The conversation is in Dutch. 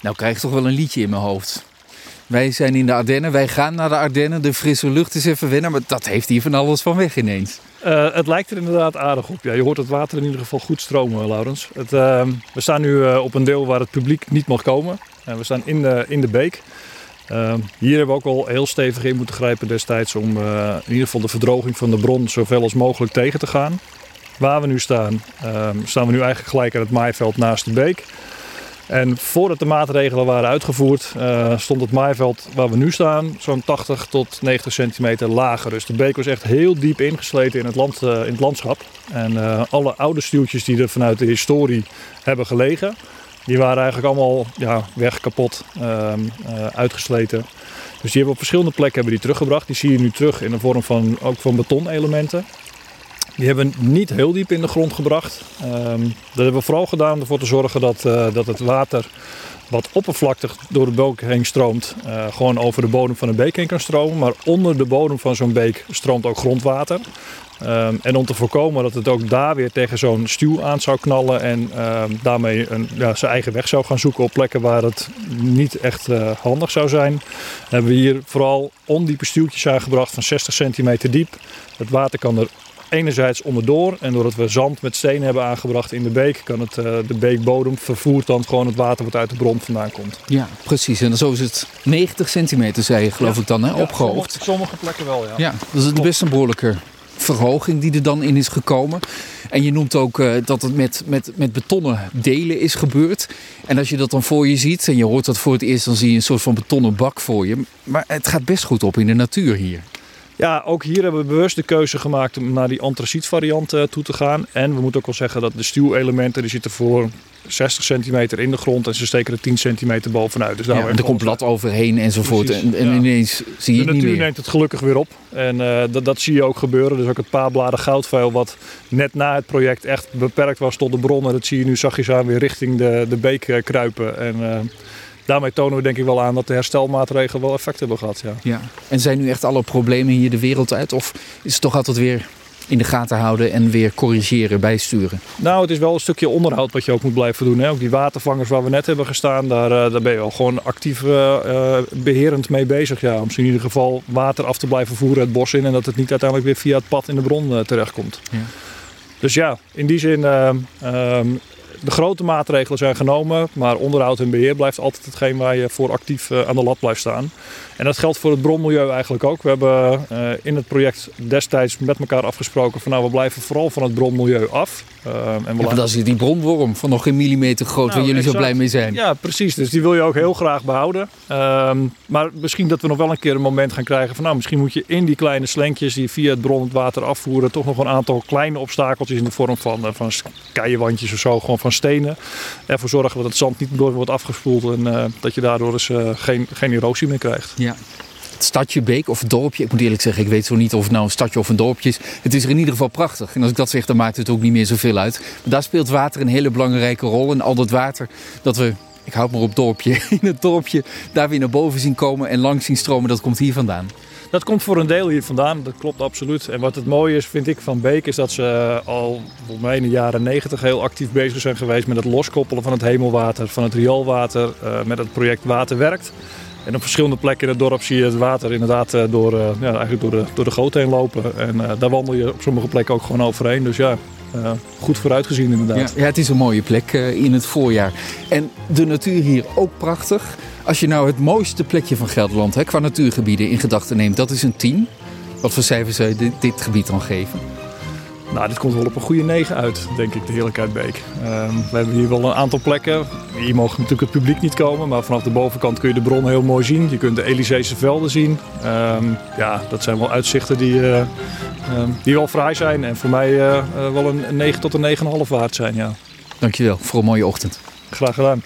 Nou krijg ik toch wel een liedje in mijn hoofd. Wij zijn in de Ardennen, wij gaan naar de Ardennen. De frisse lucht is even wennen, maar dat heeft hier van alles van weg ineens. Uh, het lijkt er inderdaad aardig op. Ja, je hoort het water in ieder geval goed stromen, Laurens. Het, uh, we staan nu uh, op een deel waar het publiek niet mag komen. En we staan in de, in de beek. hier hebben we ook al heel stevig in moeten grijpen destijds om in ieder geval de verdroging van de bron zoveel als mogelijk tegen te gaan. Waar we nu staan, staan we nu eigenlijk gelijk aan het maaiveld naast de beek. En voordat de maatregelen waren uitgevoerd, uh, stond het maaiveld waar we nu staan zo'n 80 tot 90 centimeter lager. Dus de beek was echt heel diep ingesleten in het, land, uh, in het landschap. En uh, alle oude stuwtjes die er vanuit de historie hebben gelegen, die waren eigenlijk allemaal ja, weg, kapot, ehm, uitgesleten. Dus die hebben op verschillende plekken hebben die teruggebracht. Die zie je nu terug in de vorm van, ook van betonelementen. Die hebben we niet heel diep in de grond gebracht. Um, dat hebben we vooral gedaan om ervoor te zorgen dat, uh, dat het water wat oppervlaktig door de beek heen stroomt, uh, gewoon over de bodem van een beek heen kan stromen. Maar onder de bodem van zo'n beek stroomt ook grondwater. Um, en om te voorkomen dat het ook daar weer tegen zo'n stuw aan zou knallen en um, daarmee een, ja, zijn eigen weg zou gaan zoeken op plekken waar het niet echt uh, handig zou zijn, hebben we hier vooral ondiepe stuwtjes aangebracht van 60 centimeter diep. Het water kan er enerzijds onderdoor en doordat we zand met steen hebben aangebracht in de beek, kan het, uh, de beekbodem vervoert dan gewoon het water wat uit de bron vandaan komt. Ja, precies. En zo is het 90 centimeter, zei je geloof ja. ik dan, hè, ja, opgehoogd. Sommige, sommige, plekken wel, ja. Ja, dat is best een behoorlijke verhoging die er dan in is gekomen. En je noemt ook uh, dat het met, met, met betonnen delen is gebeurd. En als je dat dan voor je ziet en je hoort dat voor het eerst, dan zie je een soort van betonnen bak voor je. Maar het gaat best goed op in de natuur hier. Ja, ook hier hebben we bewust de keuze gemaakt om naar die antraciet variant uh, toe te gaan. En we moeten ook wel zeggen dat de stuwelementen die zitten voor 60 centimeter in de grond en ze steken er 10 centimeter bovenuit. Dus daar ja, er komt blad overheen enzovoort. Precies, en, en ja. ineens zie je de het niet natuur meer. neemt het gelukkig weer op. En uh, dat, dat zie je ook gebeuren. Dus ook het paarbladen goudvuil wat net na het project echt beperkt was tot de bronnen. Dat zie je nu zachtjes aan weer richting de, de beek uh, kruipen. En, uh, daarmee tonen we denk ik wel aan dat de herstelmaatregelen wel effect hebben gehad. Ja. Ja. En zijn nu echt alle problemen hier de wereld uit? Of is het toch altijd weer in de gaten houden en weer corrigeren, bijsturen? Nou, het is wel een stukje onderhoud wat je ook moet blijven doen. Hè? Ook die watervangers waar we net hebben gestaan, daar, uh, daar ben je wel gewoon actief uh, beherend mee bezig. Ja, om in ieder geval water af te blijven voeren het bos in en dat het niet uiteindelijk weer via het pad in de bron uh, terechtkomt. Ja. Dus ja, in die zin ehm, de grote maatregelen zijn genomen, maar onderhoud en beheer blijft altijd hetgeen waar je voor actief uh, aan de lat blijft staan. En dat geldt voor het bronmilieu eigenlijk ook. We hebben uh, in het project destijds met elkaar afgesproken van nou we blijven vooral van het bronmilieu af. Uh, en we ja, dat is die bronworm van nog geen millimeter groot nou, waar jullie exact. zo blij mee zijn. Ja, precies. Dus die wil je ook heel graag behouden. Um, maar misschien dat we nog wel een keer een moment gaan krijgen van nou misschien moet je in die kleine slenkjes die via het bron het water afvoeren toch nog een aantal kleine obstakeltjes in de vorm van, van keienwandjes of zo, gewoon van stenen. Ervoor zorgen dat het zand niet door wordt afgespoeld en uh, dat je daardoor dus, uh, geen, geen erosie meer krijgt. Ja. Het stadje, beek of dorpje, ik moet eerlijk zeggen, ik weet zo niet of het nou een stadje of een dorpje is. Het is er in ieder geval prachtig. En als ik dat zeg, dan maakt het ook niet meer zoveel uit. Maar daar speelt water een hele belangrijke rol. En al dat water dat we, ik houd maar op dorpje, in het dorpje daar weer naar boven zien komen en langs zien stromen, dat komt hier vandaan. Dat komt voor een deel hier vandaan, dat klopt absoluut. En wat het mooie is, vind ik, van Beek is dat ze al volgens mij in de jaren 90 heel actief bezig zijn geweest met het loskoppelen van het hemelwater, van het rioolwater, uh, met het project Water Werkt. En op verschillende plekken in het dorp zie je het water inderdaad uh, door, ja, eigenlijk door, de, door de goot heen lopen. En daar wandel je op sommige plekken ook gewoon overheen. Dus ja, goed vooruitgezien inderdaad. Ja, ja, het is een mooie plek in het voorjaar. En de natuur hier ook prachtig. Als je nou het mooiste plekje van Gelderland hè, qua natuurgebieden in gedachten neemt, dat is een 10. Wat voor cijfers zou je dit, dit gebied dan geven? Nou, dit komt wel op een goede 9 uit, denk ik, de Heerlijkheid Beek. Um, we hebben hier wel een aantal plekken. Hier mogen natuurlijk het publiek niet komen, maar vanaf de bovenkant kun je de bron heel mooi zien. Je kunt de Elyseese velden zien. Um, ja, dat zijn wel uitzichten die, uh, um, die wel fraai zijn en voor mij uh, uh, wel een 9 tot een 9,5 waard zijn. Ja. Dankjewel voor een mooie ochtend. Graag gedaan.